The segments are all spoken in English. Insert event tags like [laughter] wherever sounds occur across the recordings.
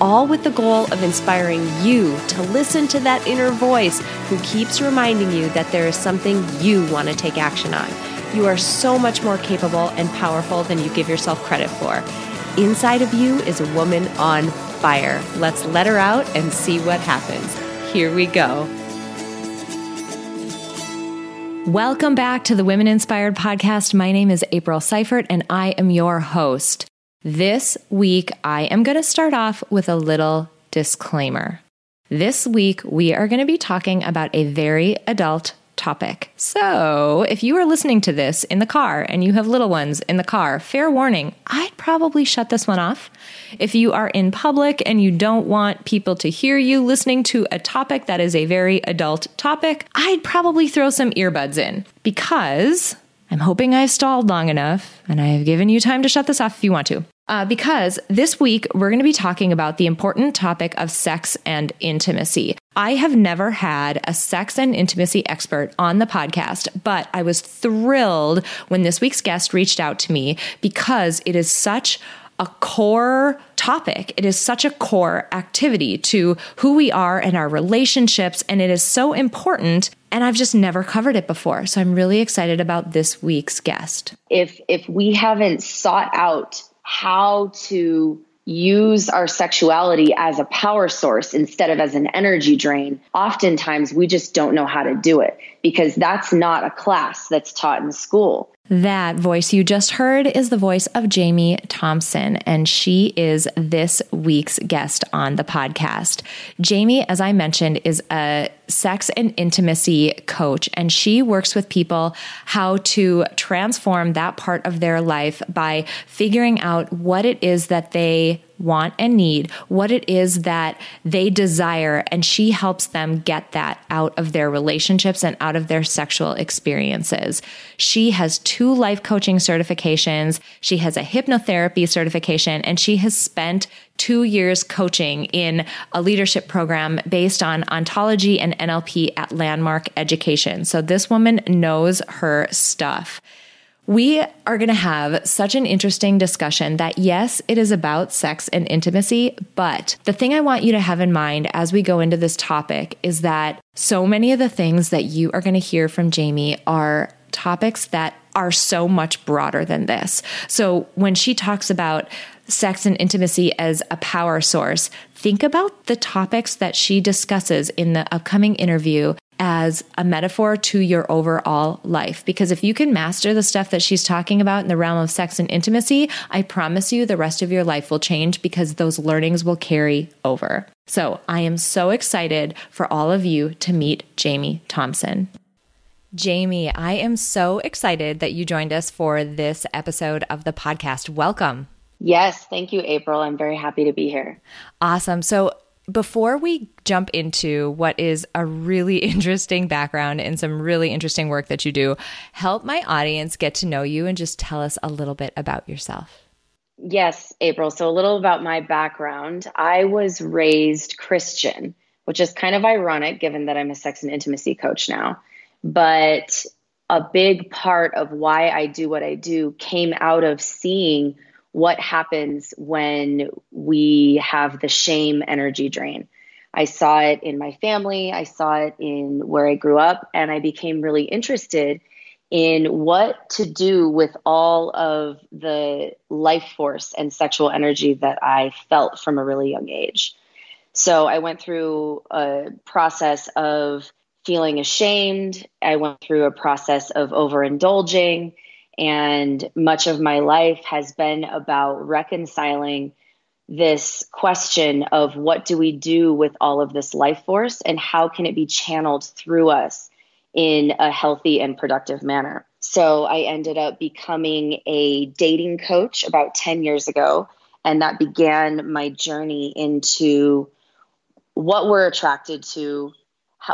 all with the goal of inspiring you to listen to that inner voice who keeps reminding you that there is something you want to take action on. You are so much more capable and powerful than you give yourself credit for. Inside of you is a woman on fire. Let's let her out and see what happens. Here we go. Welcome back to the Women Inspired Podcast. My name is April Seifert, and I am your host. This week, I am going to start off with a little disclaimer. This week, we are going to be talking about a very adult topic. So, if you are listening to this in the car and you have little ones in the car, fair warning, I'd probably shut this one off. If you are in public and you don't want people to hear you listening to a topic that is a very adult topic, I'd probably throw some earbuds in because I'm hoping I've stalled long enough and I have given you time to shut this off if you want to. Uh, because this week we're going to be talking about the important topic of sex and intimacy. I have never had a sex and intimacy expert on the podcast, but I was thrilled when this week's guest reached out to me because it is such a core topic. It is such a core activity to who we are and our relationships, and it is so important. And I've just never covered it before. So I'm really excited about this week's guest. If if we haven't sought out how to use our sexuality as a power source instead of as an energy drain, oftentimes we just don't know how to do it because that's not a class that's taught in school. That voice you just heard is the voice of Jamie Thompson, and she is this week's guest on the podcast. Jamie, as I mentioned, is a sex and intimacy coach, and she works with people how to transform that part of their life by figuring out what it is that they want and need, what it is that they desire, and she helps them get that out of their relationships and out of their sexual experiences. She has two life coaching certifications, she has a hypnotherapy certification, and she has spent two years coaching in a leadership program based on ontology and NLP at Landmark Education. So this woman knows her stuff. We are going to have such an interesting discussion that, yes, it is about sex and intimacy, but the thing I want you to have in mind as we go into this topic is that so many of the things that you are going to hear from Jamie are topics that are so much broader than this. So when she talks about sex and intimacy as a power source, think about the topics that she discusses in the upcoming interview as a metaphor to your overall life. Because if you can master the stuff that she's talking about in the realm of sex and intimacy, I promise you the rest of your life will change because those learnings will carry over. So I am so excited for all of you to meet Jamie Thompson. Jamie, I am so excited that you joined us for this episode of the podcast. Welcome. Yes, thank you, April. I'm very happy to be here. Awesome. So, before we jump into what is a really [laughs] interesting background and some really interesting work that you do, help my audience get to know you and just tell us a little bit about yourself. Yes, April. So, a little about my background. I was raised Christian, which is kind of ironic given that I'm a sex and intimacy coach now. But a big part of why I do what I do came out of seeing what happens when we have the shame energy drain. I saw it in my family, I saw it in where I grew up, and I became really interested in what to do with all of the life force and sexual energy that I felt from a really young age. So I went through a process of feeling ashamed. I went through a process of overindulging and much of my life has been about reconciling this question of what do we do with all of this life force and how can it be channeled through us in a healthy and productive manner. So I ended up becoming a dating coach about 10 years ago. And that began my journey into what we're attracted to,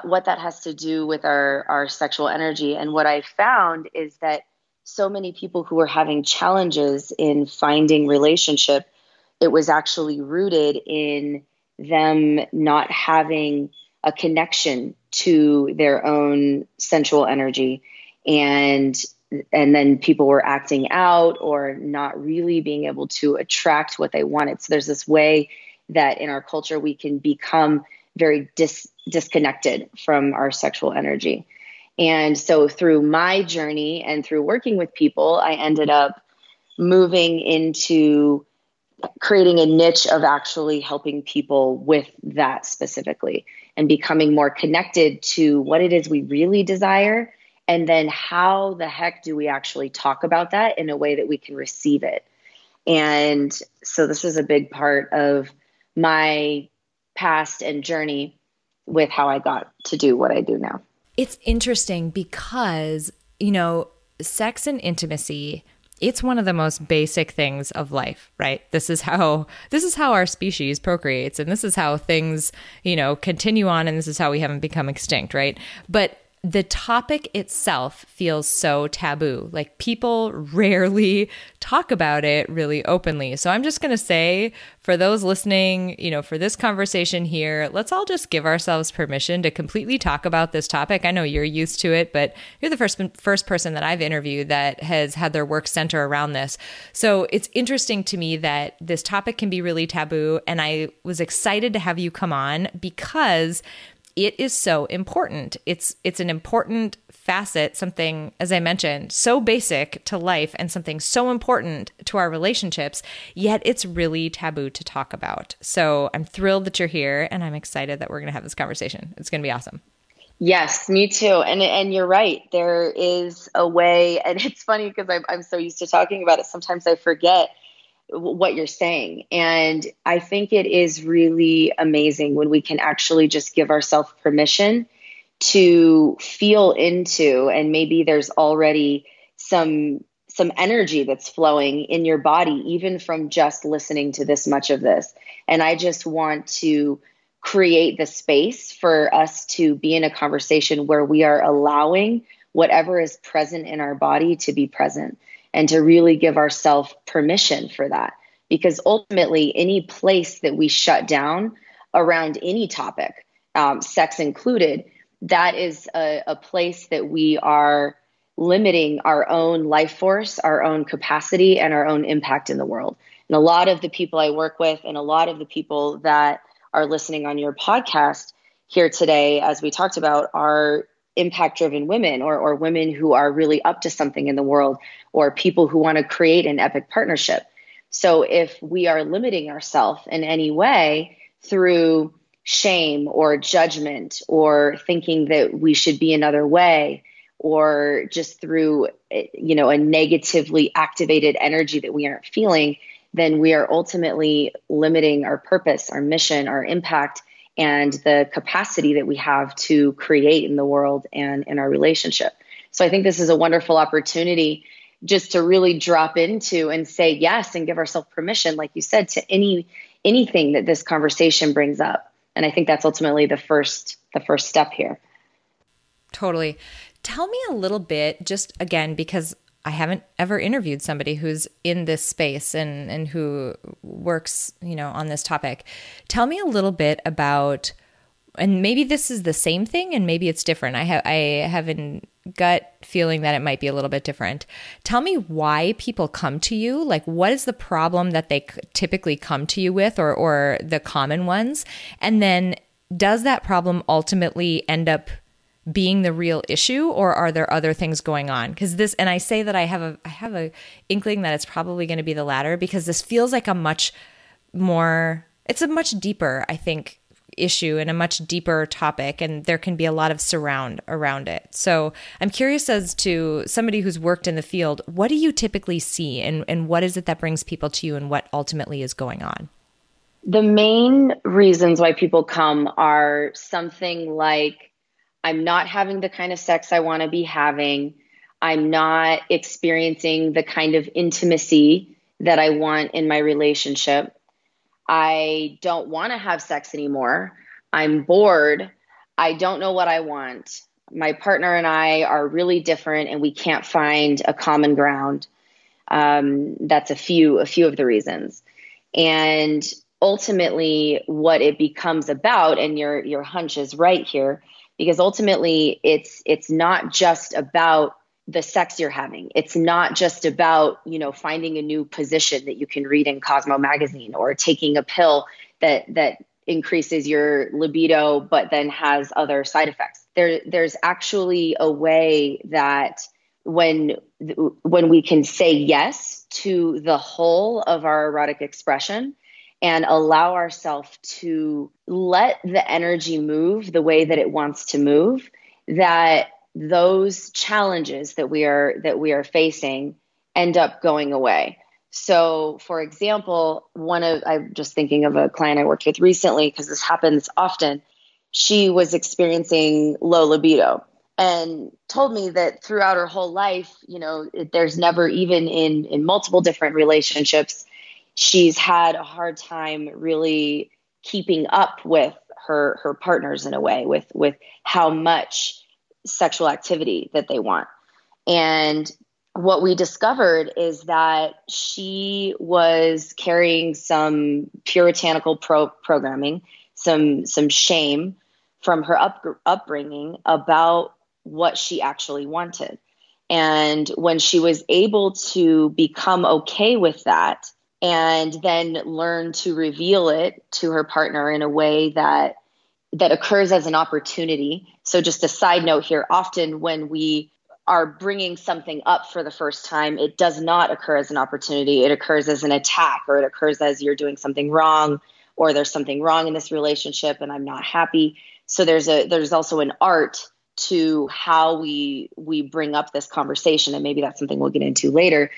what that has to do with our, our sexual energy. And what I found is that so many people who were having challenges in finding relationship, it was actually rooted in them not having a connection to their own sensual energy. And and then people were acting out or not really being able to attract what they wanted. So there's this way that in our culture we can become very dis- disconnected from our sexual energy and so through my journey and through working with people i ended up moving into creating a niche of actually helping people with that specifically and becoming more connected to what it is we really desire and then how the heck do we actually talk about that in a way that we can receive it. And so this is a big part of my past and journey with how i got to do what i do now it's interesting because you know sex and intimacy it's one of the most basic things of life right? This is how this is how our species procreates and this is how things you know continue on and this is how we haven't become extinct right? But the topic itself feels so taboo. Like people [laughs] rarely talk about it really openly. So I'm just going to say for those listening, you know, for this conversation here, let's all just give ourselves permission to completely talk about this topic. I know you're used to it, but you're the first first person that I've interviewed that has had their work center around this. So it's interesting to me that this topic can be really taboo and I was excited to have you come on because it is so important. It's it's an important facet, something as I mentioned, so basic to life and something so important to our relationships, yet it's really taboo to talk about. So, I'm thrilled that you're here and I'm excited that we're going to have this conversation. It's going to be awesome. Yes, me too. And and you're right. There is a way and it's funny because I'm I'm so used to talking about it sometimes I forget what you're saying. And I think it is really amazing when we can actually just give ourselves permission to feel into and maybe there's already some some energy that's flowing in your body even from just listening to this much of this. And I just want to create the space for us to be in a conversation where we are allowing whatever is present in our body to be present and to really give ourselves permission for that. Because ultimately, any place that we shut down around any topic, um, sex included, that is a, a place that we are limiting our own life force, our own capacity, and our own impact in the world. And a lot of the people I work with, and a lot of the people that are listening on your podcast here today, as we talked about, are impact driven women or, or women who are really up to something in the world or people who want to create an epic partnership. So if we are limiting ourselves in any way through shame or judgment or thinking that we should be another way or just through you know a negatively activated energy that we aren't feeling then we are ultimately limiting our purpose our mission our impact and the capacity that we have to create in the world and in our relationship. So I think this is a wonderful opportunity just to really drop into and say yes and give ourselves permission like you said to any anything that this conversation brings up. And I think that's ultimately the first the first step here. Totally. Tell me a little bit just again because I haven't ever interviewed somebody who's in this space and and who works, you know, on this topic. Tell me a little bit about and maybe this is the same thing and maybe it's different. I have I have a gut feeling that it might be a little bit different. Tell me why people come to you. Like what is the problem that they typically come to you with or or the common ones? And then does that problem ultimately end up being the real issue or are there other things going on? Because this and i say that i have a i have a inkling that it's probably going to be the latter because this feels like a much more it's a much deeper i think issue and a much deeper topic and there can be a lot of surround around it. So i'm curious as to somebody who's worked in the field what do you typically see and, and what is it that brings people to you and what ultimately is going on? The main reasons why people come are something like I'm not having the kind of sex I want to be having. I'm not experiencing the kind of intimacy that I want in my relationship. I don't want to have sex anymore. I'm bored. I don't know what I want. My partner and I are really different and we can't find a common ground. Um, that's a few a few of the reasons. And ultimately what it becomes about and your your hunch is right here because ultimately it's it's not just about the sex you're having. It's not just about, you know, finding a new position that you can read in Cosmo magazine or taking a pill that that increases your libido but then has other side effects. There there's actually a way that when when we can say yes to the whole of our erotic expression and allow ourselves to let the energy move the way that it wants to move that those challenges that we are that we are facing end up going away. So for example one of i'm just thinking of a client i worked with recently because this happens often. She was experiencing low libido and told me that throughout her whole life you know there's never even in in multiple different relationships she's had a hard time really keeping up with her her partners in a way with with how much sexual activity that they want. And what we discovered is that she was carrying some puritanical pro- programming some some shame from her up, upbringing about what she actually wanted. And when she was able to become okay with that and then learn to reveal it to her partner in a way that that occurs as an opportunity. So just a side note here, often when we are bringing something up for the first time, it does not occur as an opportunity. It occurs as an attack or it occurs as you're doing something wrong or there's something wrong in this relationship and I'm not happy. So there's a there's also an art to how we we bring up this conversation and maybe that's something we'll get into later.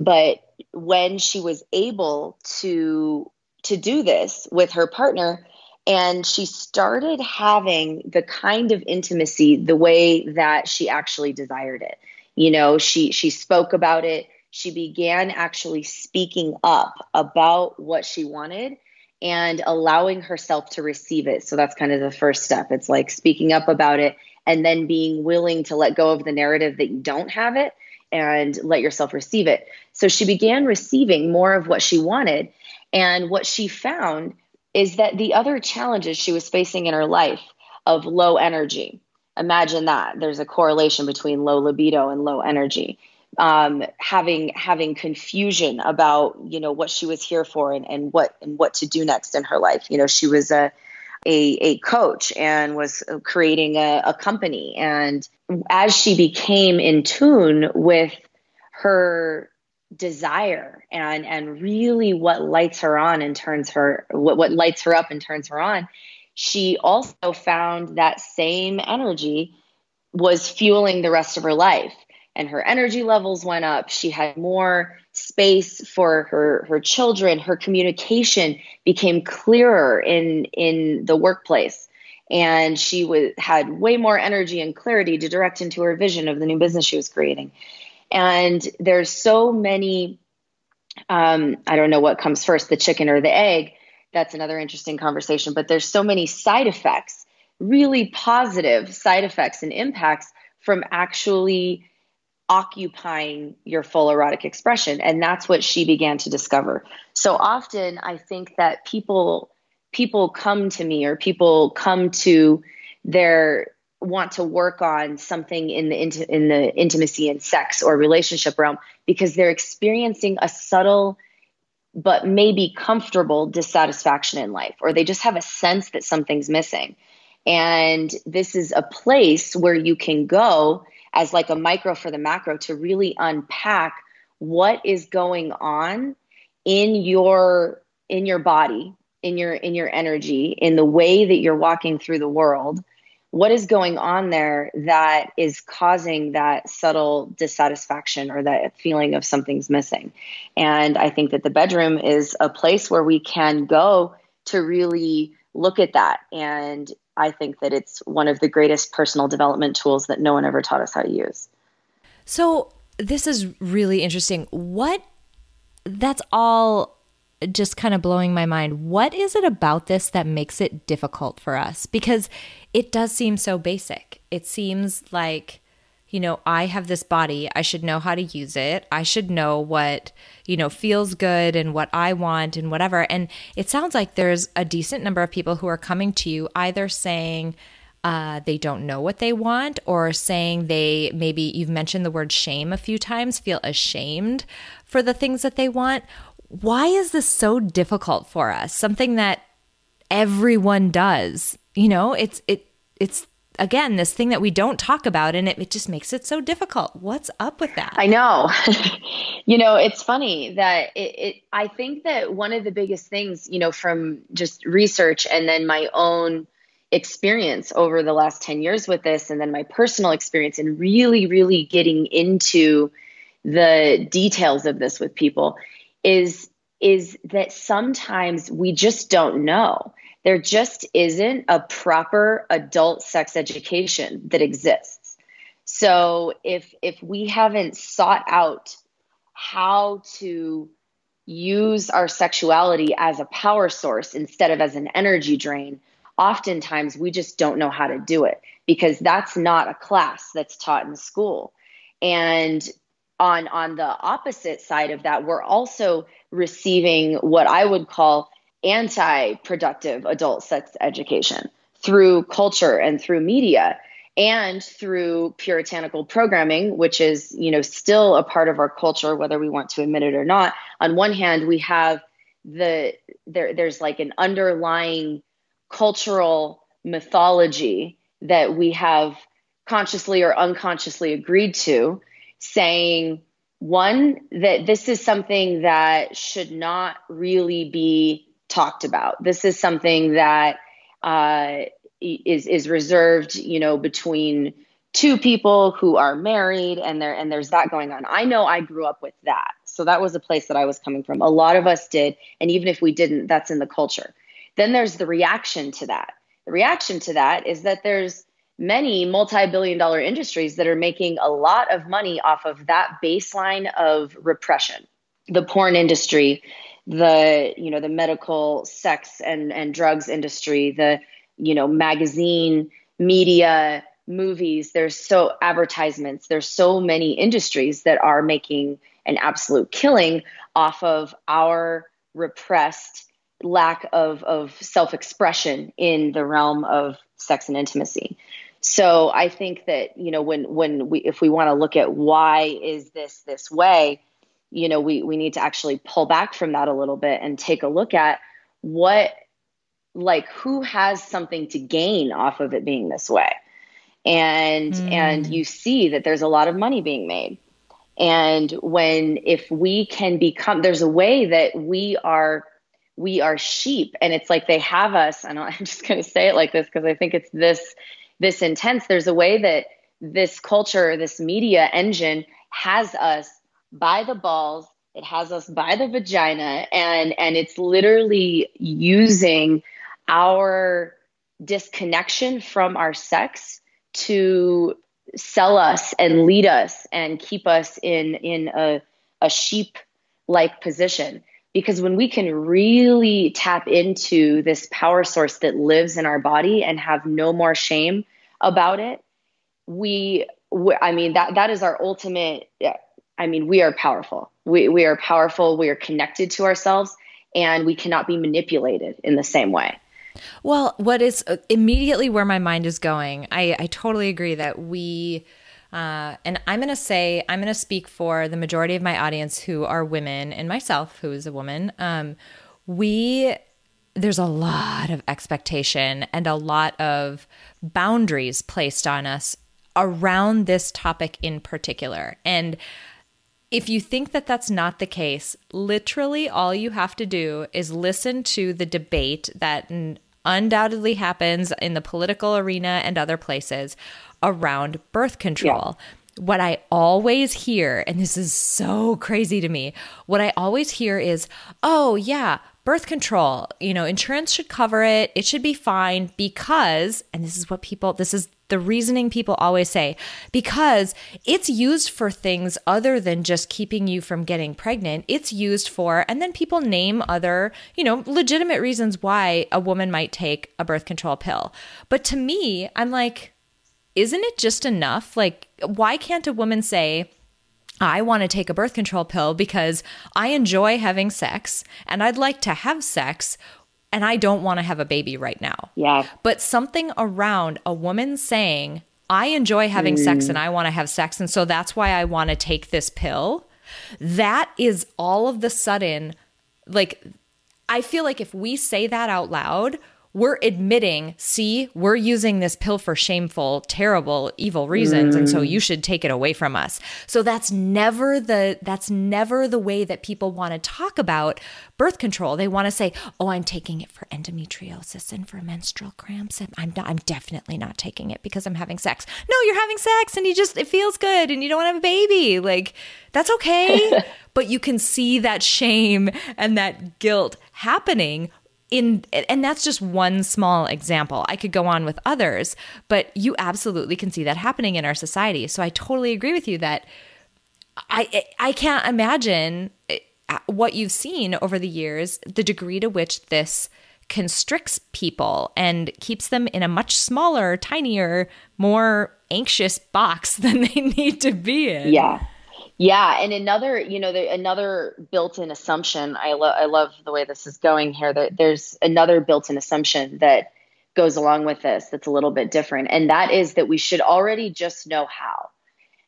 But when she was able to to do this with her partner and she started having the kind of intimacy the way that she actually desired it. You know she she spoke about it. She began actually speaking up about what she wanted and allowing herself to receive it. So that's kind of the first step. It's like speaking up about it and then being willing to let go of the narrative that you don't have it and let yourself receive it. So she began receiving more of what she wanted. And what she found is that the other challenges she was facing in her life of low energy, imagine that there's a correlation between low libido and low energy. Um, having having confusion about you know what she was here for and, and what and what to do next in her life. You know, she was a a, a coach and was creating a, a company. And as she became in tune with her desire and and really what lights her on and turns her what, what lights her up and turns her on she also found that same energy was fueling the rest of her life and her energy levels went up. She had more space for her her children. Her communication became clearer in in the workplace. And she was had way more energy and clarity to direct into her vision of the new business she was creating. And there's so many um, i don't know what comes first the chicken or the egg. That's another interesting conversation but there's so many side effects really positive side effects and impacts from actually occupying your full erotic expression. And that's what she began to discover. So often i think that people people come to me or people come to their want to work on something in the in the intimacy and sex or relationship realm because they're experiencing a subtle but maybe comfortable dissatisfaction in life or they just have a sense that something's missing. And this is a place where you can go as like a micro for the macro to really unpack what is going on in your in your body in your in your energy in the way that you're walking through the world what is going on there that is causing that subtle dissatisfaction or that feeling of something's missing? And i think that the bedroom is a place where we can go to really look at that and I think that it's one of the greatest personal development tools that no one ever taught us how to use. So, this is really interesting. What that's all just kind of blowing my mind. What is it about this that makes it difficult for us? Because it does seem so basic. It seems like, you know, I have this body. I should know how to use it. I should know what, you know, feels good and what I want and whatever. And it sounds like there's a decent number of people who are coming to you either saying, uh, they don't know what they want, or saying they maybe you've mentioned the word shame a few times, feel ashamed for the things that they want, why is this so difficult for us? Something that everyone does. You know, it's it it's again this thing that we don't talk about and it, it just makes it so difficult. What's up with that? I know. [laughs] You know it's funny that it, it, i think that one of the biggest things you know from just research and then my own experience over the last 10 years with this and then my personal experience and really really getting into the details of this with people is is that sometimes we just don't know. There just isn't a proper adult sex education that exists. So if if we haven't sought out how to use our sexuality as a power source instead of as an energy drain, oftentimes we just don't know how to do it because that's not a class that's taught in school. And on on the opposite side of that we're also receiving what i would call anti-productive adult sex education through culture and through media and through puritanical programming which is you know still a part of our culture whether we want to admit it or not. On one hand we have the there there's like an underlying cultural mythology that we have consciously or unconsciously agreed to saying one that this is something that should not really be talked about. This is something that uh, is is reserved, you know, between two people who are married, and there and there's that going on. I know I grew up with that, so that was a place that I was coming from. A lot of us did, and even if we didn't, that's in the culture. Then there's the reaction to that. The reaction to that is that there's many multi-billion dollar industries that are making a lot of money off of that baseline of repression the porn industry the you know the medical sex and and drugs industry the you know magazine media movies there's so advertisements there's so many industries that are making an absolute killing off of our repressed lack of of self-expression in the realm of sex and intimacy. So I think that you know when when we if we want to look at why is this this way, you know we we need to actually pull back from that a little bit and take a look at what like who has something to gain off of it being this way. And mm. and you see that there's a lot of money being made. And when if we can become there's a way that we are we are sheep and it's like they have us and [laughs] i'm just going to say it like this because i think it's this this intense, there's a way that this culture, this media engine has us by the balls. It has us by the vagina and and it's literally using our disconnection from our sex to sell us and lead us and keep us in in a, a sheep like position because when we can really tap into this power source that lives in our body and have no more shame about it, we, we I mean, that, that is our ultimate, I mean, we are powerful. We, we are powerful. We are connected to ourselves and we cannot be manipulated in the same way. Well, what is uh, immediately where my mind is going, I, I totally agree that we, uh, and I'm going to say, I'm going to speak for the majority of my audience who are women and myself, who is a woman. Um, we, there's a lot of expectation and a lot of boundaries placed on us around this topic in particular. And if you think that that's not the case, literally all you have to do is listen to the debate that undoubtedly happens in the political arena and other places around birth control. Yeah. What I always hear, and this is so crazy to me, what I always hear is, oh, yeah, birth control, you know, insurance should cover it. It should be fine because, and this is what people, this is the reasoning people always say because it's used for things other than just keeping you from getting pregnant. It's used for, and then people name other, you know, legitimate reasons why a woman might take a birth control pill. But to me, I'm like, isn't it just enough? Like, why can't a woman say, I want to take a birth control pill because I enjoy having sex and I'd like to have sex and I don't want to have a baby right now. Yeah. But something around a woman saying, I enjoy having mm. sex and I want to have sex. And so that's why I want to take this pill. That is all of the sudden, like, I feel like if we say that out loud, we're admitting, see, we're using this pill for shameful, terrible, evil reasons mm. and so mm. you should take it away from us. So that's never the that's never the way that people want to talk about birth control. They want to say, "Oh, I'm taking it for endometriosis and for menstrual cramps and I'm not, I'm definitely not taking it because I'm having sex." No, you're having sex and you just it feels good and you don't want to have a baby. Like that's okay. [laughs] but you can see that shame and that guilt happening in and that's just one small example. I could go on with others, but you absolutely can see that happening in our society. So I totally agree with you that I I can't imagine eh, what you've seen over the years, the degree to which this constricts people and keeps them in a much smaller, tinier, more anxious box [laughs] than they need to be in. Yeah. Yeah, and another, you know, the, another built-in assumption. I love, I love the way this is going here. That there's another built-in assumption that goes along with this that's a little bit different, and that is that we should already just know how.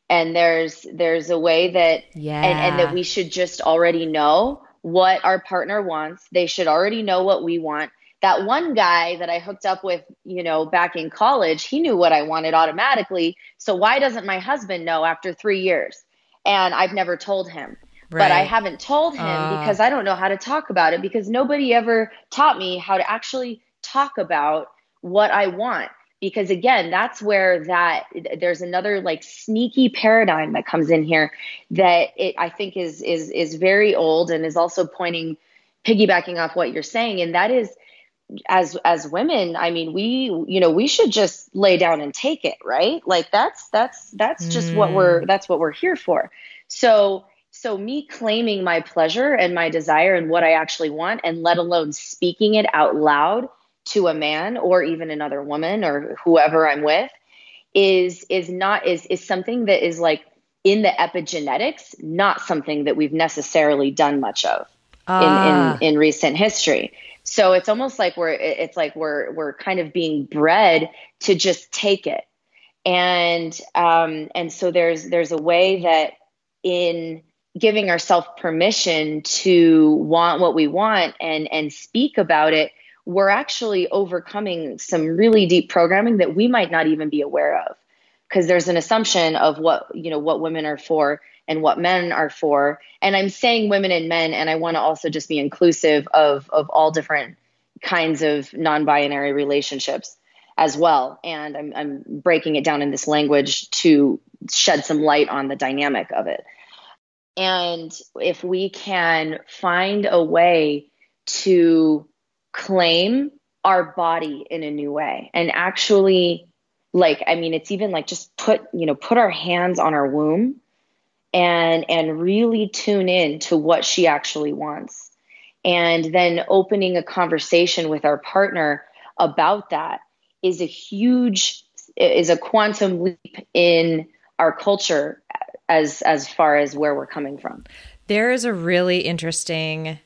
And there's there's a way that, yeah, and, and that we should just already know what our partner wants. They should already know what we want. That one guy that I hooked up with, you know, back in college, he knew what I wanted automatically. So why doesn't my husband know after three years? And I've never told him. Right. But I haven't told him uh. because I don't know how to talk about it because nobody ever taught me how to actually talk about what I want. Because again, that's where that there's another like sneaky paradigm that comes in here that it I think is is is very old and is also pointing piggybacking off what you're saying and that is as as women i mean we you know we should just lay down and take it right like that's that's that's just mm. what we're that's what we're here for so so me claiming my pleasure and my desire and what i actually want and let alone speaking it out loud to a man or even another woman or whoever i'm with is is not is is something that is like in the epigenetics not something that we've necessarily done much of in, in ah. in recent history so it's almost like we're it's like we're we're kind of being bred to just take it. And um, and so there's there's a way that in giving ourselves permission to want what we want and and speak about it, we're actually overcoming some really deep programming that we might not even be aware of because there's an assumption of what you know what women are for and what men are for. And I'm saying women and men, and I want to also just be inclusive of, of all different kinds of non binary relationships as well. And I'm, I'm breaking it down in this language to shed some light on the dynamic of it. And if we can find a way to claim our body in a new way and actually like i mean it's even like just put you know put our hands on our womb and and really tune in to what she actually wants. And then opening a conversation with our partner about that is a huge is a quantum leap in our culture as as far as where we're coming from. There is a really interesting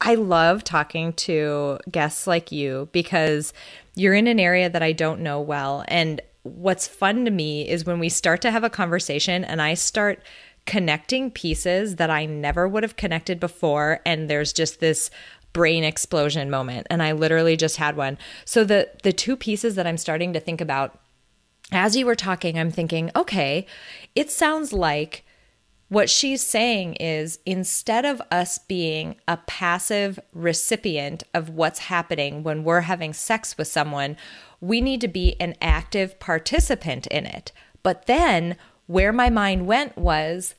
I love talking to guests like you because you're in an area that I don't know well. And what's fun to me is when we start to have a conversation and I start connecting pieces that I never would have connected before. And there's just this brain explosion moment. And I literally just had one. So the the two pieces that I'm starting to think about as you were talking, I'm thinking, okay, it sounds like what she's saying is instead of us being a passive recipient of what's happening when we're having sex with someone, we need to be an active participant in it. But then where my mind went was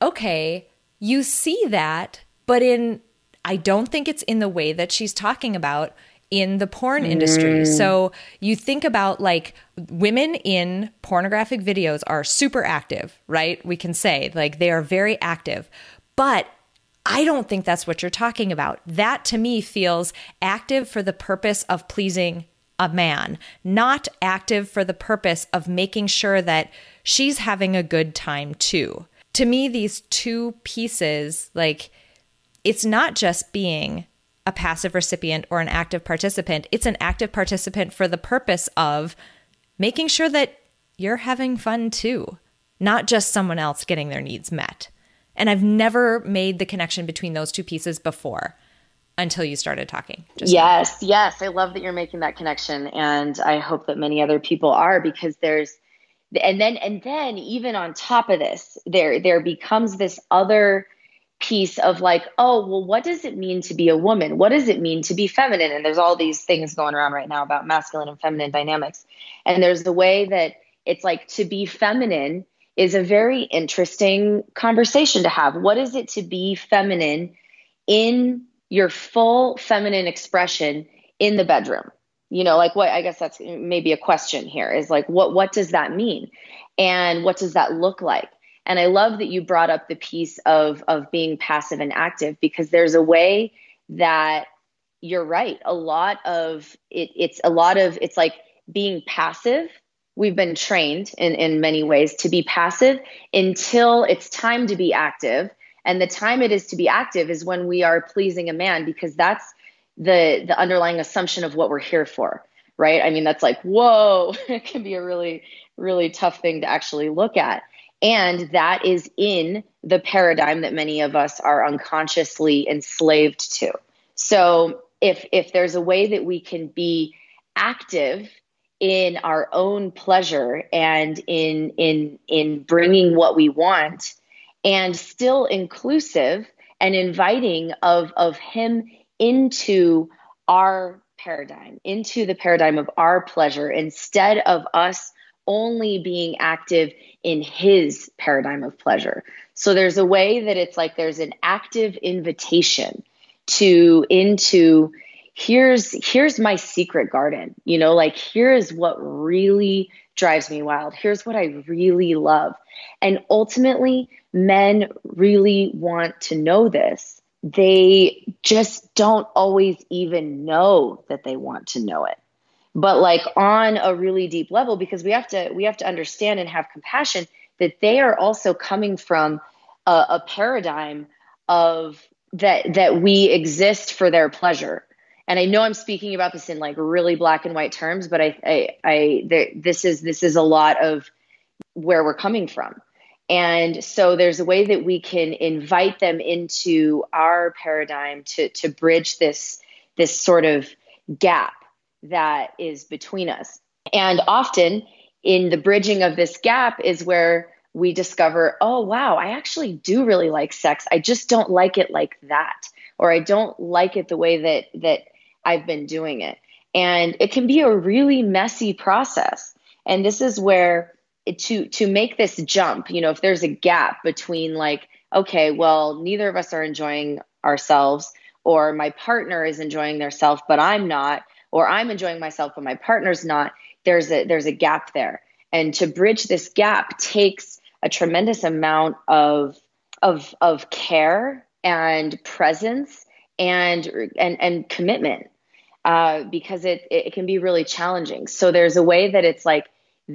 okay, you see that, but in, I don't think it's in the way that she's talking about. in the porn industry. Mm. So you think about like women in pornographic videos are super active, right? We can say like they are very active. But I don't think that's what you're talking about. That to me feels active for the purpose of pleasing a man, not active for the purpose of making sure that she's having a good time too. To me, these two pieces, like, it's not just being a passive recipient or an active participant, it's an active participant for the purpose of making sure that you're having fun too, not just someone else getting their needs met. And I've never made the connection between those two pieces before until you started talking. Just yes, yes. I love that you're making that connection. And I hope that many other people are because there's, and then, and then even on top of this, there, there becomes this other piece of like, oh, well, what does it mean to be a woman? What does it mean to be feminine? And there's all these things going around right now about masculine and feminine dynamics. And there's the way that it's like to be feminine is a very interesting conversation to have. What is it to be feminine in your full feminine expression in the bedroom? You know, like what I guess that's maybe a question here is like what what does that mean? And what does that look like? And I love that you brought up the piece of of being passive and active because there's a way that you're right. A lot of it it's a lot of it's like being passive we've been trained in, in many ways to be passive until it's time to be active. And the time it is to be active is when we are pleasing a man because that's the the underlying assumption of what we're here for. Right. I mean, that's like, whoa, [laughs] it can be a really, really tough thing to actually look at. And that is in the paradigm that many of us are unconsciously enslaved to. So if if there's a way that we can be active in our own pleasure and in in in bringing what we want and still inclusive and inviting of of him into our paradigm into the paradigm of our pleasure instead of us only being active in his paradigm of pleasure. So there's a way that it's like there's an active invitation to into here's here's my secret garden. You know like here's what really drives me wild. Here's what i really love. And ultimately men really want to know this. They just don't always even know that they want to know it but like on a really deep level because we have to we have to understand and have compassion that they are also coming from a, a paradigm of that that we exist for their pleasure and I know I'm speaking about this in like really black and white terms, but I, I, I there, this is this is a lot of where we're coming from. And so there's a way that we can invite them into our paradigm to to bridge this this sort of gap that is between us. And often in the bridging of this gap is where we discover, oh wow, I actually do really like sex. I just don't like it like that. Or I don't like it the way that that I've been doing it. And it can be a really messy process. And this is where to to make this jump, you know, if there's a gap between like, okay, well, neither of us are enjoying ourselves, or my partner is enjoying theirself, but I'm not, or I'm enjoying myself, but my partner's not, there's a there's a gap there. And to bridge this gap takes a tremendous amount of of of care and presence and and and commitment uh, because it it can be really challenging. So there's a way that it's like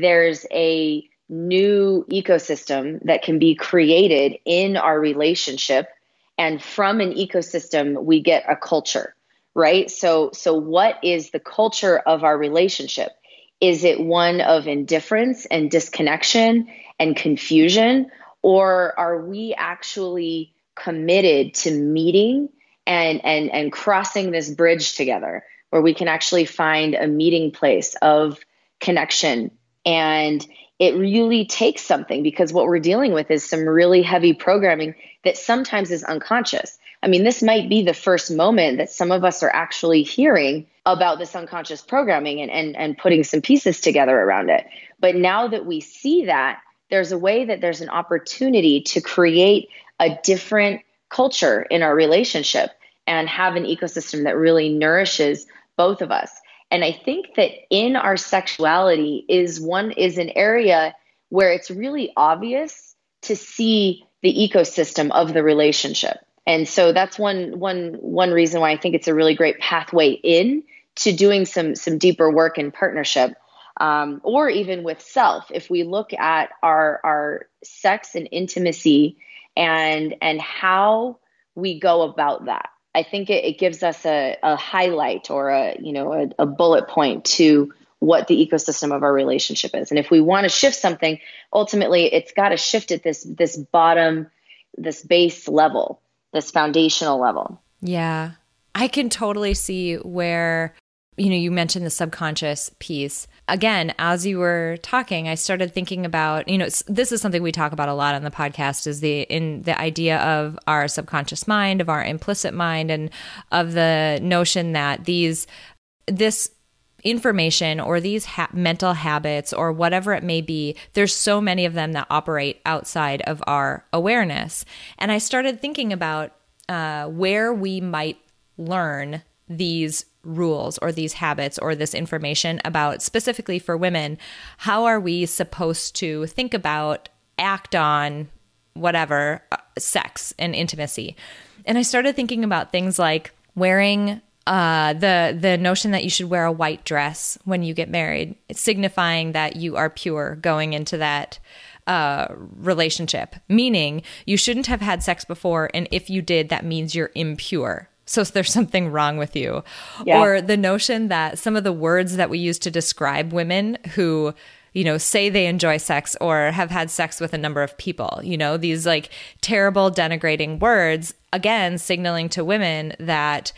there's a new ecosystem that can be created in our relationship. And from an ecosystem we get a culture right? So so what is the culture of our relationship? Is it one of indifference and disconnection and confusion? Or are we actually committed to meeting and and and crossing this bridge together where we can actually find a meeting place of connection and it really takes something because what we're dealing with is some really heavy programming that sometimes is unconscious. I mean, this might be the first moment that some of us are actually hearing about this unconscious programming and, and, and putting some pieces together around it. But now that we see that, there's a way that there's an opportunity to create a different culture in our relationship and have an ecosystem that really nourishes both of us. And I think that in our sexuality is one is an area where it's really obvious to see the ecosystem of the relationship. And so that's one one one reason why I think it's a really great pathway in to doing some some deeper work in partnership. Um, or even with self, if we look at our our sex and intimacy and and how we go about that, I think it, it gives us a, a, highlight or a you know a, a bullet point to what the ecosystem of our relationship is. And if we want to shift something, ultimately it's got to shift at this this bottom, this base level, this foundational level. Yeah. I can totally see where you know, you mentioned the subconscious piece. Again, as you were talking, I started thinking about, you know, this is something we talk about a lot on the podcast is the in the idea of our subconscious mind, of our implicit mind and of the notion that these this information or these ha- mental habits or whatever it may be, there's so many of them that operate outside of our awareness. And I started thinking about uh, where we might learn these rules or these habits or this information about specifically for women how are we supposed to think about act on whatever uh, sex and intimacy and i started thinking about things like wearing uh, the the notion that you should wear a white dress when you get married, signifying that you are pure going into that uh, relationship. Meaning, you shouldn't have had sex before, and if you did, that means you're impure. So there's something wrong with you. Yeah. Or the notion that some of the words that we use to describe women who you know, say they enjoy sex or have had sex with a number of people, you know, these like terrible denigrating words, again, signaling to women that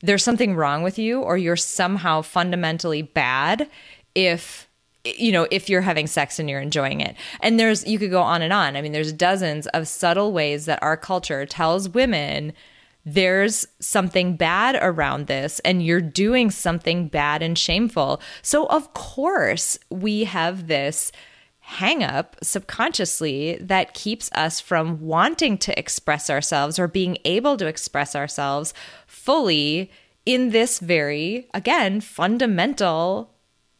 there's something wrong with you or you're somehow fundamentally bad if you know if you're having sex and you're enjoying it and there's you could go on and on i mean there's dozens of subtle ways that our culture tells women there's something bad around this and you're doing something bad and shameful. So, of course, we have this hang up subconsciously that keeps us from wanting to express ourselves or being able to express ourselves fully in this very, again, fundamental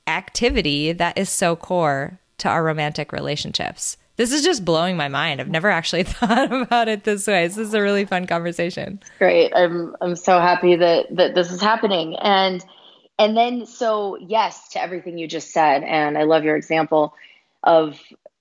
activity that is so core to our romantic relationships. This is just blowing my mind. I've never actually [laughs] thought about it this way. This is a really fun conversation. Great. I'm I'm so happy that that this is happening. And and then so yes to everything you just said and I love your example of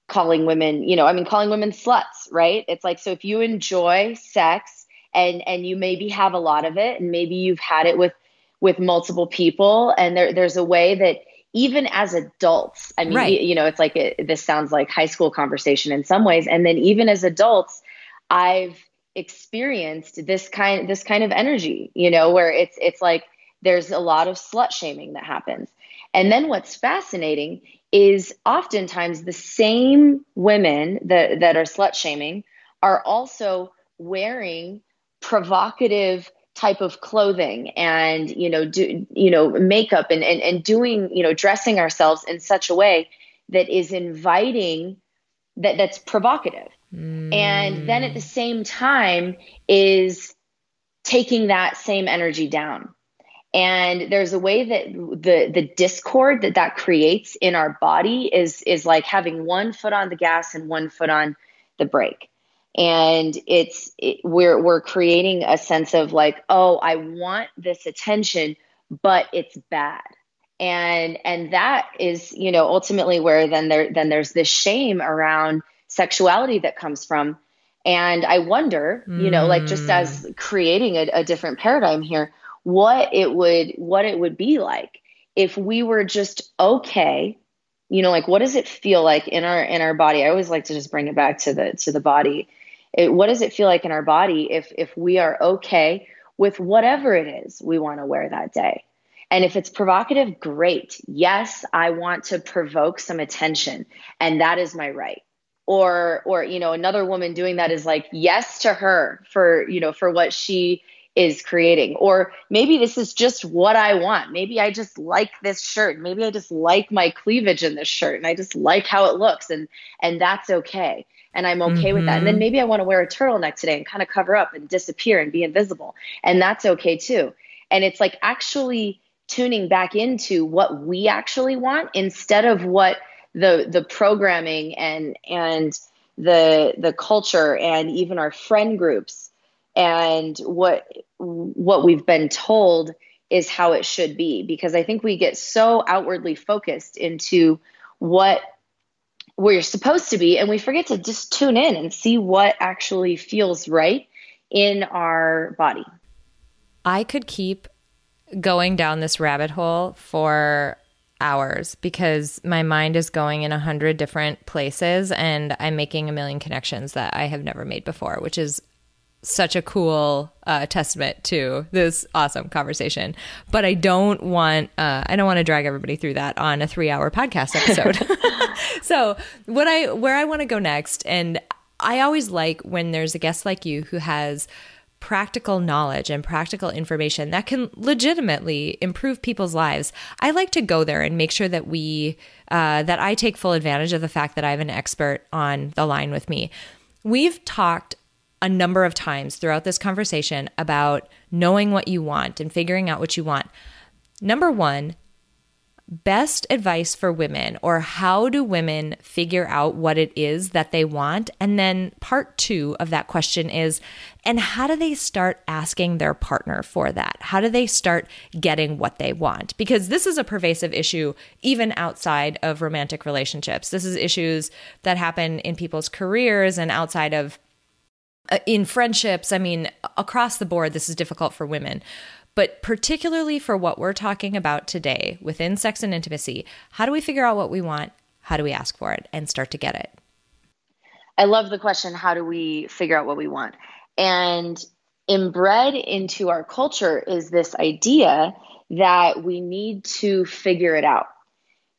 calling women, you know, I mean calling women sluts, right? It's like so if you enjoy sex and and you maybe have a lot of it and maybe you've had it with with multiple people and there there's a way that even as adults i mean right. you know it's like it, this sounds like high school conversation in some ways and then even as adults i've experienced this kind this kind of energy you know where it's it's like there's a lot of slut shaming that happens and then what's fascinating is oftentimes the same women that that are slut shaming are also wearing provocative type of clothing and you know do you know makeup and, and and doing you know dressing ourselves in such a way that is inviting that that's provocative. Mm. and then at the same time is taking that same energy down. And there's a way that the the discord that that creates in our body is is like having one foot on the gas and one foot on the brake and it's it, we're we're creating a sense of like oh i want this attention but it's bad and and that is you know ultimately where then there then there's this shame around sexuality that comes from and i wonder mm. you know like just as mm. creating a, a different paradigm here what it would what it would be like if we were just okay you know like what does it feel like in our in our body i always like to just bring it back to the to the body it, what does it feel like in our body if if we are okay with whatever it is we want to wear that day? And if it's provocative great. Yes i want to provoke some attention and that is my right. Or or you know another woman doing that is like yes to her for you know for what she is creating. Or maybe this is just what i want. Maybe i just like this shirt. Maybe i just like my cleavage in this shirt and i just like how it looks and and that's okay and I'm okay mm-hmm. with that. And then mm-hmm. maybe I want to wear a turtleneck today and kind of cover up and disappear and be invisible. And that's okay too. And it's like actually tuning back into what we actually want instead of what the the programming and and the the culture and even our friend groups and what what we've been told is how it should be because i think we get so outwardly focused into what we're supposed to be and we forget to just tune in and see what actually feels right in our body. I could keep going down this rabbit hole for hours because my mind is going in a hundred different places and I'm making a million connections that I have never made before, which is such a cool uh, testament to this awesome conversation. But I don't want uh, I don't want to drag everybody through that on a three hour podcast episode. [laughs] [laughs] so what I where I want to go next, and I always like when there's a guest like you who has practical knowledge and practical information that can legitimately improve people's lives i like to go there and make sure that we uh, that i take full advantage of the fact that i have an expert on the line with me we've talked a number of times throughout this conversation about knowing what you want and figuring out what you want. Number one best advice for women or how do women figure out what it is that they want? And then part 2 of that question is and how do they start asking their partner for that? How do they start getting what they want? Because this is a pervasive issue even outside of romantic relationships. This is issues that happen in people's careers and outside of Uh, in friendships i mean across the board this is difficult for women but particularly for what we're talking about today within sex and intimacy, how do we figure out what we want? How do we ask for it and start to get it? I love the question how do we figure out what we want? And inbred into our culture is this idea that we need to figure it out.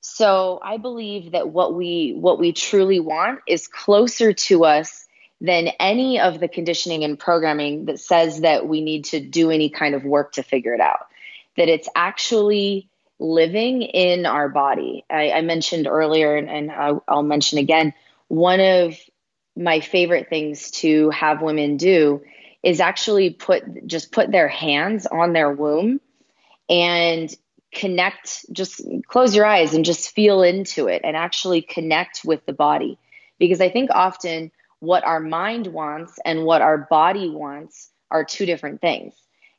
So I believe that what we what we truly want is closer to us than any of the conditioning and programming that says that we need to do any kind of work to figure it out. That it's actually living in our body. I, I mentioned earlier, and, and I'll, I'll mention again, one of my favorite things to have women do is actually put just put their hands on their womb and connect just close your eyes and just feel into it and actually connect with the body because i think often what our mind wants and what our body wants are two different things.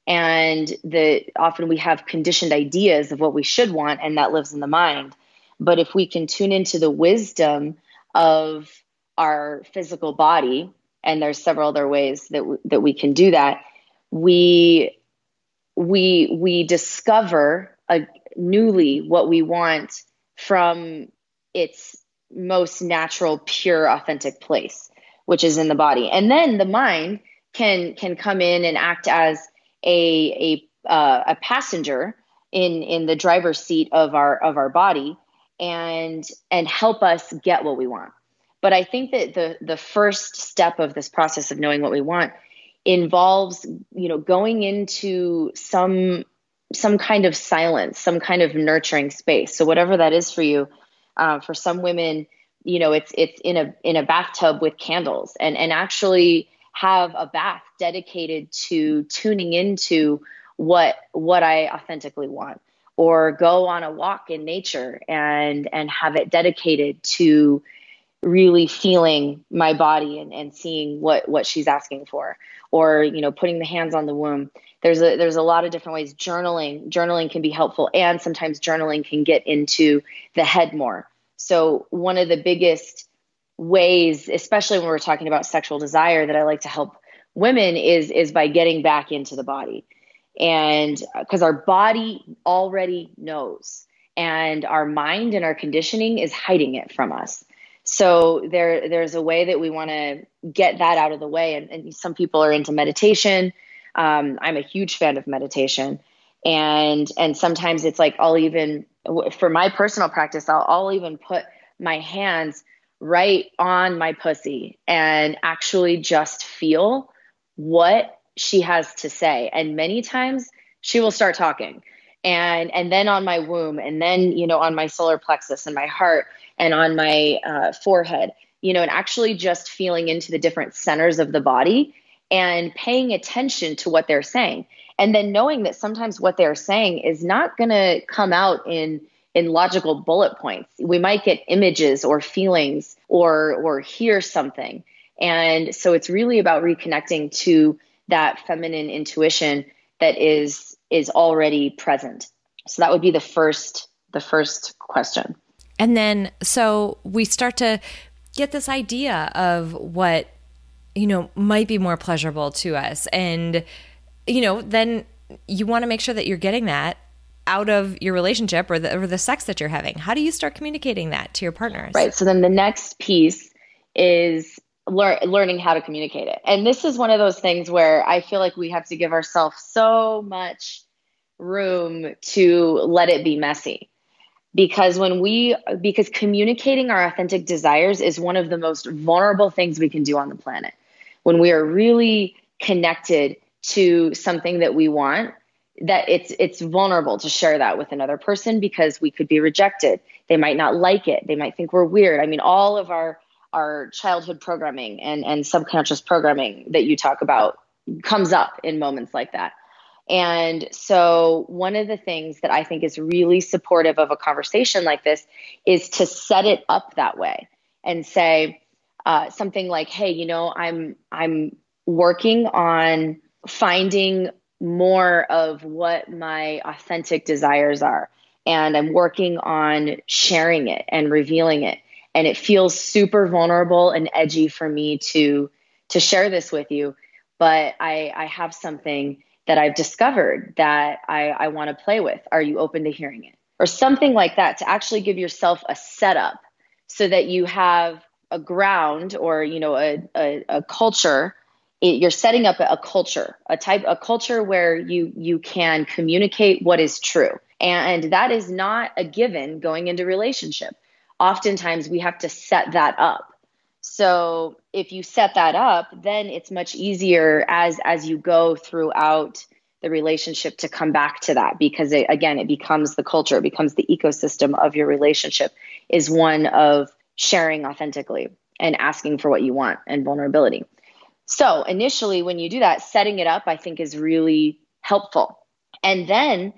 And the often we have conditioned ideas of what we should want and that lives in the mind. But if we can tune into the wisdom of our physical body and there's several other ways that w- that we can do that we we we discover a newly what we want from its most natural pure authentic place which is in the body. And then the mind can can come in and act as a a uh, a passenger in in the driver's seat of our of our body and and help us get what we want. But I think that the the first step of this process of knowing what we want involves you know going into some some kind of silence, some kind of nurturing space. So whatever that is for you, uh, for some women you know it's it's in a in a bathtub with candles and and actually have a bath dedicated to tuning into what what I authentically want or go on a walk in nature and and have it dedicated to really feeling my body and, and seeing what what she's asking for or you know putting the hands on the womb. There's a there's a lot of different ways. Journaling journaling can be helpful and sometimes journaling can get into the head more so, one of the biggest ways, especially when we're talking about sexual desire, that I like to help women is is by getting back into the body. And because our body already knows and our mind and our conditioning is hiding it from us. So there there's a way that we want to get that out of the way. And, and some people are into meditation. Um, I'm a huge fan of meditation. And and sometimes it's like I'll even for my personal practice, I'll, I'll even put my hands right on my pussy and actually just feel what she has to say. And many times she will start talking. And and then on my womb, and then you know on my solar plexus and my heart, and on my uh, forehead, you know, and actually just feeling into the different centers of the body and paying attention to what they're saying and then knowing that sometimes what they're saying is not going to come out in in logical bullet points. We might get images or feelings or or hear something. And so it's really about reconnecting to that feminine intuition that is is already present. So that would be the first the first question. And then so we start to get this idea of what you know might be more pleasurable to us. And you know then you want to make sure that you're getting that out of your relationship or the, or the sex that you're having. How do you start communicating that to your partners? Right so then the next piece is lear- learning how to communicate it. And this is one of those things where i feel like we have to give ourselves so much room to let it be messy. Because when we because communicating our authentic desires is one of the most vulnerable things we can do on the planet. When we are really connected to something that we want that it's it's vulnerable to share that with another person because we could be rejected. They might not like it. They might think we're weird. I mean all of our our childhood programming and and subconscious programming that you talk about comes up in moments like that. And so, one of the things that I think is really supportive of a conversation like this is to set it up that way and say uh, something like, "Hey, you know, I'm I'm working on finding more of what my authentic desires are, and I'm working on sharing it and revealing it. And it feels super vulnerable and edgy for me to to share this with you, but I I have something." that I've discovered that I, I want to play with. Are you open to hearing it? Or something like that to actually give yourself a setup so that you have a ground or you know a, a, a culture it, you're setting up a, culture a type a culture where you you can communicate what is true. And that is not a given going into relationship. Oftentimes we have to set that up. So if you set that up, then it's much easier as as you go throughout the relationship to come back to that because it, again it becomes the culture, it becomes the ecosystem of your relationship is one of sharing authentically and asking for what you want and vulnerability. So initially when you do that, setting it up I think is really helpful. And then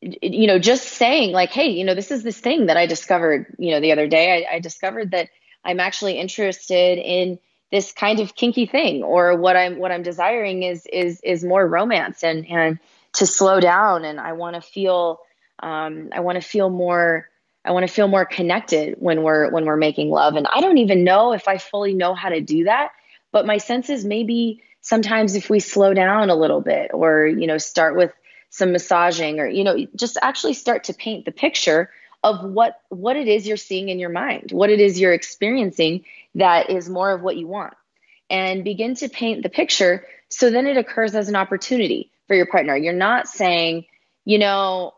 you know just saying like hey you know this is this thing that i discovered you know the other day. I, I discovered that I'm actually interested in this kind of kinky thing or what I'm what I'm desiring is is is more romance and and to slow down. And I want to feel um, I want to feel more I want to feel more connected when we're when we're making love. And I don't even know if I fully know how to do that but my sense is maybe sometimes if we slow down a little bit or you know start with some massaging or you know just actually start to paint the picture of what what it is you're seeing in your mind, what it is you're experiencing that is more of what you want. And begin to paint the picture so then it occurs as an opportunity for your partner. You're not saying, you know,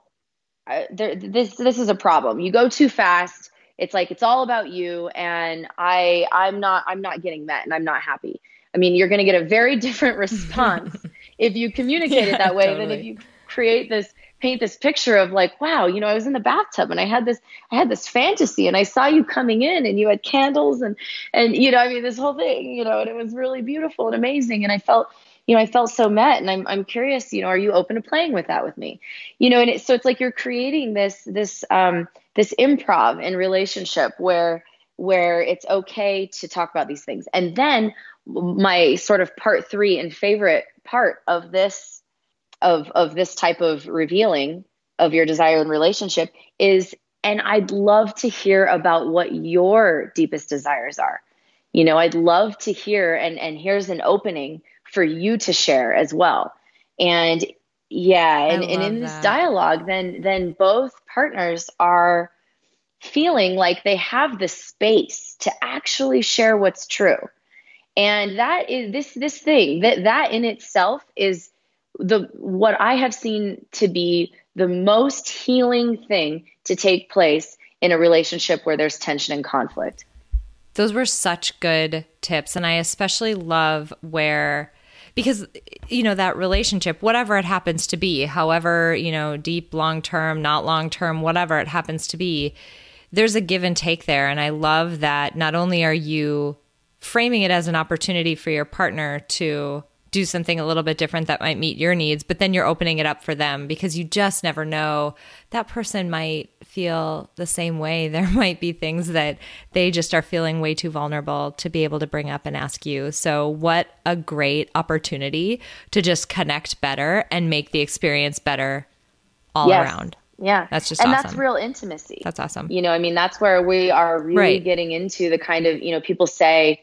there, this this is a problem. You go too fast. It's like it's all about you and I I'm not I'm not getting met and I'm not happy. I mean, you're going to get a very [laughs] different response [laughs] if you communicate yeah, it that way totally. than if you create this paint this picture of like, wow, you know, I was in the bathtub and I had this, I had this fantasy and I saw you coming in and you had candles and, and, you know, I mean, this whole thing, you know, and it was really beautiful and amazing. And I felt, you know, I felt so met and I'm, I'm curious, you know, are you open to playing with that with me? You know, and it, so it's like you're creating this, this, um, this improv in relationship where, where it's okay to talk about these things. And then my sort of part three and favorite part of this of of this type of revealing of your desire and relationship is and I'd love to hear about what your deepest desires are. You know, I'd love to hear and and here's an opening for you to share as well. And yeah, and, and in that. this dialogue then then both partners are feeling like they have the space to actually share what's true. And that is this this thing that that in itself is the what I have seen to be the most healing thing to take place in a relationship where there's tension and conflict. Those were such good tips and I especially love where because you know that relationship whatever it happens to be however you know deep long term not long term whatever it happens to be there's a give and take there. And i love that not only are you framing it as an opportunity for your partner to do something a little bit different that might meet your needs, but then you're opening it up for them because you just never know. That person might feel the same way. [laughs] There might be things that they just are feeling way too vulnerable to be able to bring up and ask you. So, what a great opportunity to just connect better and make the experience better all yes. around. Yeah. That's just And awesome. that's real intimacy. That's awesome. You know, I mean, that's where we are really right. getting into the kind of, you know, people say,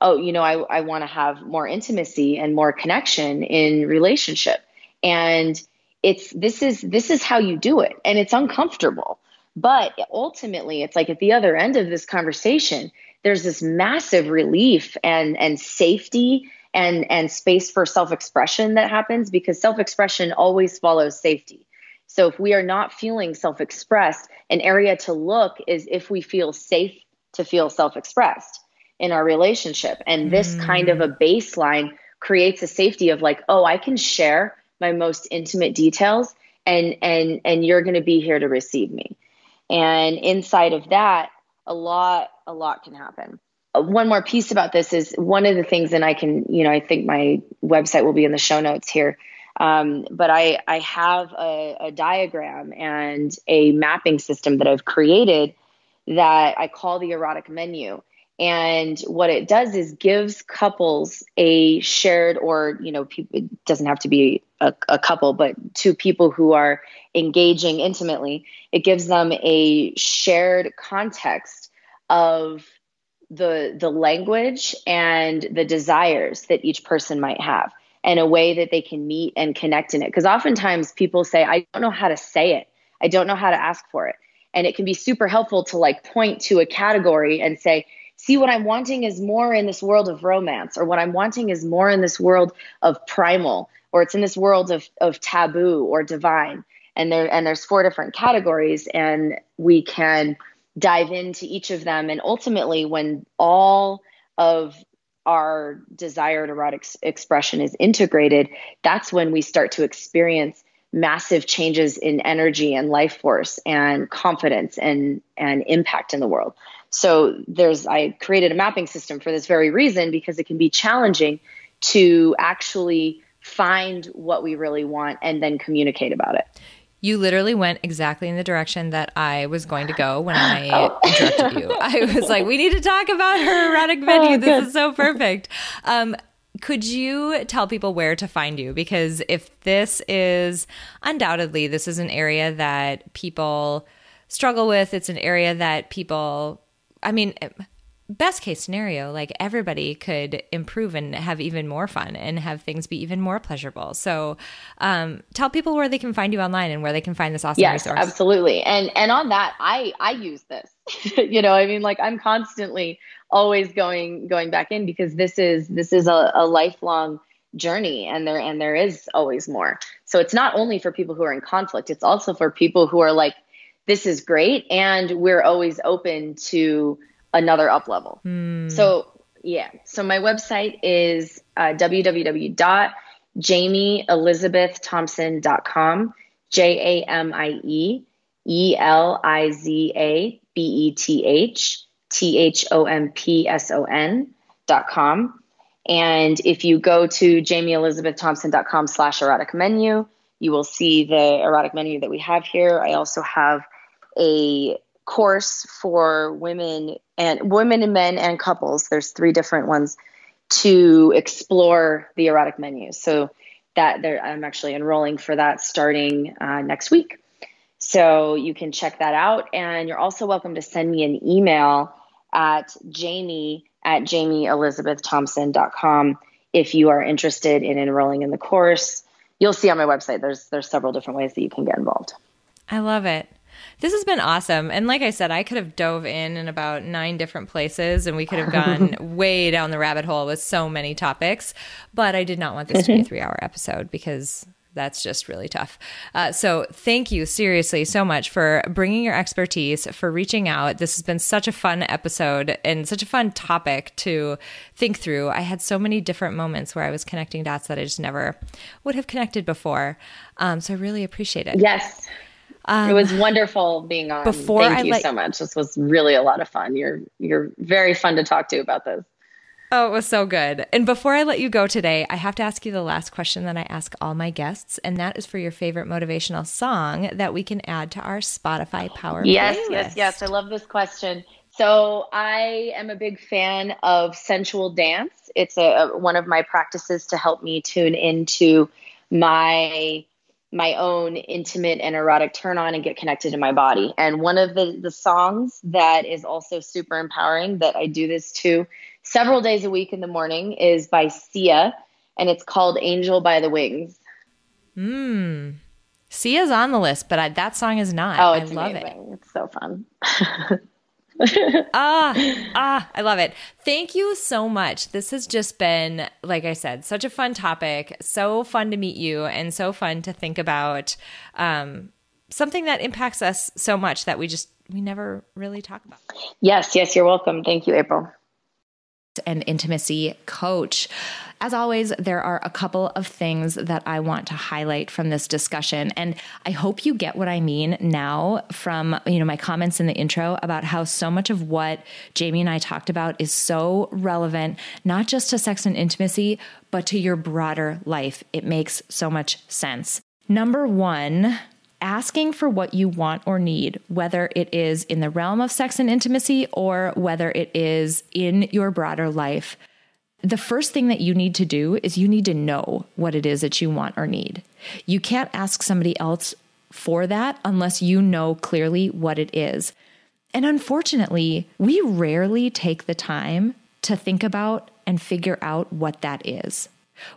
oh, you know, I, I want to have more intimacy and more connection in relationship. And it's this is this is how you do it. And it's uncomfortable. But ultimately, it's like at the other end of this conversation, there's this massive relief and and safety and and space for self-expression that happens because self-expression always follows safety. So if we are not feeling self-expressed, an area to look is if we feel safe to feel self-expressed in our relationship. And this mm. kind of a baseline creates a safety of like, oh, I can share my most intimate details and and and you're going to be here to receive me. And inside of that, a lot a lot can happen. Uh, one more piece about this is one of the things, and I can, you know, I think my website will be in the show notes here. Um, but I, I have a, a diagram and a mapping system that I've created that I call the erotic menu. And what it does is gives couples a shared, or, you know, it doesn't have to be a, a couple, but two people who are engaging intimately, it gives them a shared context of the the language and the desires that each person might have and a way that they can meet and connect in it. Because oftentimes people say i don't know how to say it. I don't know how to ask for it. And it can be super helpful to like point to a category and say see what I'm wanting is more in this world of romance, or what I'm wanting is more in this world of primal, or it's in this world of, of taboo or divine. And there and there's four different categories, and we can dive into each of them. And ultimately, when all of our desired erotic expression is integrated, that's when we start to experience massive changes in energy and life force and confidence and and impact in the world. So there's I created a mapping system for this very reason because it can be challenging to actually find what we really want and then communicate about it. You literally went exactly in the direction that I was going to go when I [gasps] oh. interrupted you. I was like, we need to talk about her erotic menu. [laughs] Oh, this is so perfect. Um, could you tell people where to find you? Because if this is undoubtedly, this is an area that people struggle with, it's an area that people I mean, best case scenario, like everybody could improve and have even more fun and have things be even more pleasurable. So, um, tell people where they can find you online and where they can find this awesome yes, resource. absolutely. And and on that, I I use this. [laughs] you know, I mean, like I'm constantly always going going back in because this is this is a, a lifelong journey and there and there is always more so it's not only for people who are in conflict it's also for people who are like this is great and we're always open to another up level. Mm. so yeah. So my website is uh, www.jamieelizabeththompson.com j-a-m-i-e e-l-i-z-a-b-e-t-h t-h-o-m-p-s-o-n dot com and if you go to jamieelizabeththompson.com slash erotic menu you will see the erotic menu that we have here. I also have a course for women and women and men and couples. There's three different ones to explore the erotic menu. So that I'm actually enrolling for that starting uh, next week. So you can check that out. And you're also welcome to send me an email at jamie at jamieelizabeththompson.com if you are interested in enrolling in the course. You'll see on my website there's there's several different ways that you can get involved. I love it. This has been awesome. And like I said, I could have dove in in about nine different places and we could have gone [laughs] way down the rabbit hole with so many topics. But I did not want this to be a [laughs] three hour episode because that's just really tough. Uh, so, thank you seriously so much for bringing your expertise, for reaching out. This has been such a fun episode and such a fun topic to think through. I had so many different moments where I was connecting dots that I just never would have connected before. Um, so, I really appreciate it. Yes. Um, it was wonderful being on. Before Thank I you let, so much. This was really a lot of fun. You're you're very fun to talk to about this. Oh, it was so good. And before I let you go today, I have to ask you the last question that I ask all my guests, and that is for your favorite motivational song that we can add to our Spotify Power. Yes, playlist. yes, yes. I love this question. So I am a big fan of sensual dance. It's a, a one of my practices to help me tune into my my own intimate and erotic turn on and get connected to my body. And one of the, the songs that is also super empowering that I do this to several days a week in the morning is by Sia and it's called Angel by the Wings. Hmm. Sia's on the list, but I, that song is not. Oh, I love amazing. it. It's so fun. [laughs] [laughs] ah, ah, I love it. Thank you so much. This has just been, like I said, such a fun topic. So fun to meet you, and so fun to think about um, something that impacts us so much that we just we never really talk about. Yes, yes, you're welcome. Thank you, April and intimacy coach. As always, there are a couple of things that I want to highlight from this discussion and I hope you get what I mean now from, you know, my comments in the intro about how so much of what Jamie and I talked about is so relevant not just to sex and intimacy, but to your broader life. It makes so much sense. Number 1, asking for what you want or need, whether it is in the realm of sex and intimacy or whether it is in your broader life. The first thing that you need to do is you need to know what it is that you want or need. You can't ask somebody else for that unless you know clearly what it is. And unfortunately, we rarely take the time to think about and figure out what that is.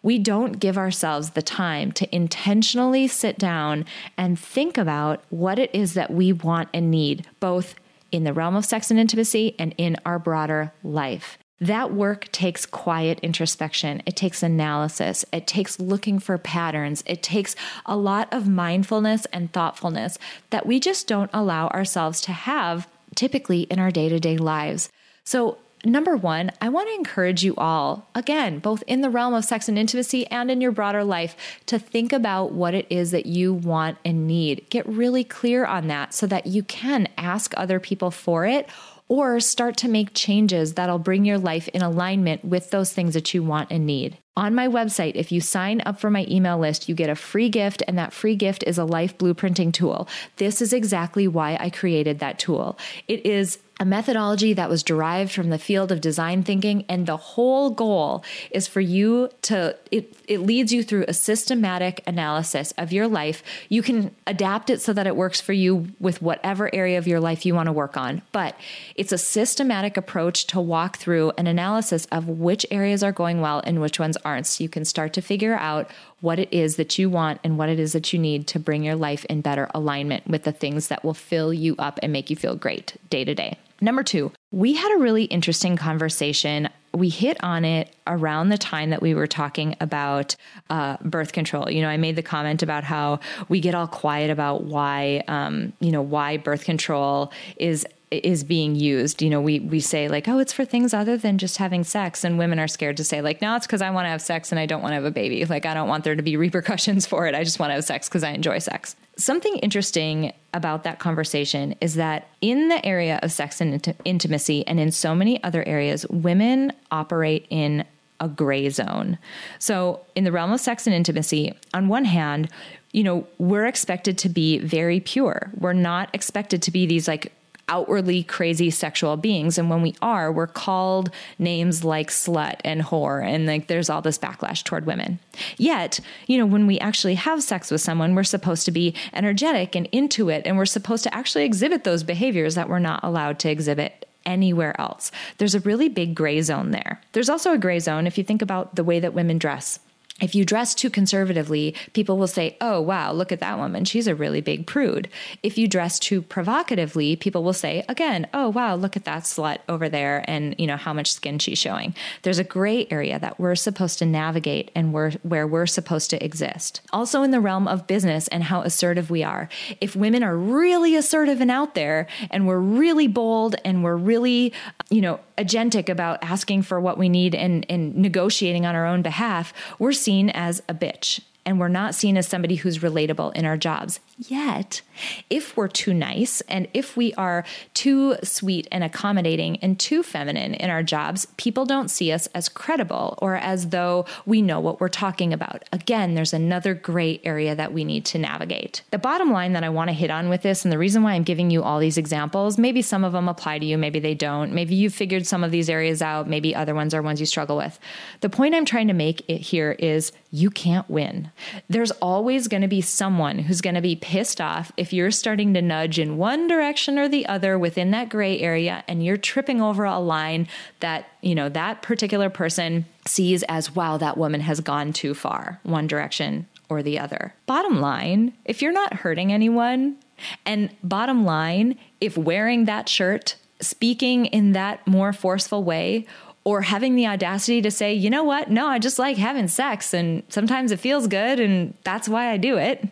We don't give ourselves the time to intentionally sit down and think about what it is that we want and need, both in the realm of sex and intimacy and in our broader life. That work takes quiet introspection. It takes analysis. It takes looking for patterns. It takes a lot of mindfulness and thoughtfulness that we just don't allow ourselves to have typically in our day to day lives. So, number one, I want to encourage you all, again, both in the realm of sex and intimacy and in your broader life, to think about what it is that you want and need. Get really clear on that so that you can ask other people for it or start to make changes that'll bring your life in alignment with those things that you want and need. On my website, if you sign up for my email list, you get a free gift, and that free gift is a life blueprinting tool. This is exactly why I created that tool. It is a methodology that was derived from the field of design thinking and the whole goal is for you to it it leads you through a systematic analysis of your life you can adapt it so that it works for you with whatever area of your life you want to work on but it's a systematic approach to walk through an analysis of which areas are going well and which ones aren't so you can start to figure out what it is that you want and what it is that you need to bring your life in better alignment with the things that will fill you up and make you feel great day to day. Number two, we had a really interesting conversation. We hit on it around the time that we were talking about uh, birth control. You know, I made the comment about how we get all quiet about why, um, you know, why birth control is is being used. You know, we we say like, oh, it's for things other than just having sex, and women are scared to say like, no, it's because I want to have sex and I don't want to have a baby. Like, I don't want there to be repercussions [laughs] for it. I just want to have sex because I enjoy sex. Something interesting about that conversation is that in the area of sex and int- intimacy, and in so many other areas, women operate in a gray zone. So, in the realm of sex and intimacy, on one hand, you know, we're expected to be very pure. We're not expected to be these like outwardly crazy sexual beings. And when we are, we're called names like slut and whore. And like there's all this backlash toward women. Yet, you know, when we actually have sex with someone, we're supposed to be energetic and into it. And we're supposed to actually exhibit those behaviors that we're not allowed to exhibit anywhere else. There's a really big gray zone there. There's also a gray zone if you think about the way that women dress if you dress too conservatively, people will say, oh, wow, look at that woman. She's a really big prude. If you dress too provocatively, people will say, again, oh, wow, look at that slut over there and, you know, how much skin she's showing. There's a gray area that we're supposed to navigate and we're, where we're supposed to exist. Also, in the realm of business and how assertive we are. If women are really assertive and out there and we're really bold and we're really, you know, agentic about asking for what we need and, and negotiating on our own behalf, we're seen as a bitch. and we're not seen as somebody who's relatable in our jobs. Yet, if we're too nice and if we are too sweet and accommodating and too feminine in our jobs, people don't see us as credible or as though we know what we're talking about. Again, there's another gray area that we need to navigate. The bottom line that I want to hit on with this, and the reason why I'm giving you all these examples, maybe some of them apply to you, maybe they don't. Maybe you've figured some of these areas out, maybe other ones are ones you struggle with. The point I'm trying to make here is you can't win. There's always going to be someone who's going to be pissed off you're starting to nudge in one direction or the other within that gray area and you're tripping over a line that, you know, that particular person sees as, wow, that woman has gone too far, one direction or the other. Bottom line, if you're not hurting anyone, and bottom line, if wearing that shirt, speaking in that more forceful way, or having the audacity to say, you know what? No, I just like having sex and sometimes it feels good and that's why I do it.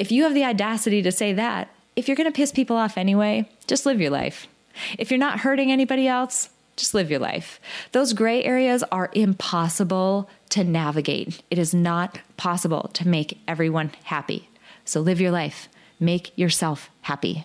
If you have the audacity to say that, if you're going to piss people off anyway, just live your life. If you're not hurting anybody else, just live your life. Those gray areas are impossible to navigate. It is not possible to make everyone happy. So live your life. Make yourself happy.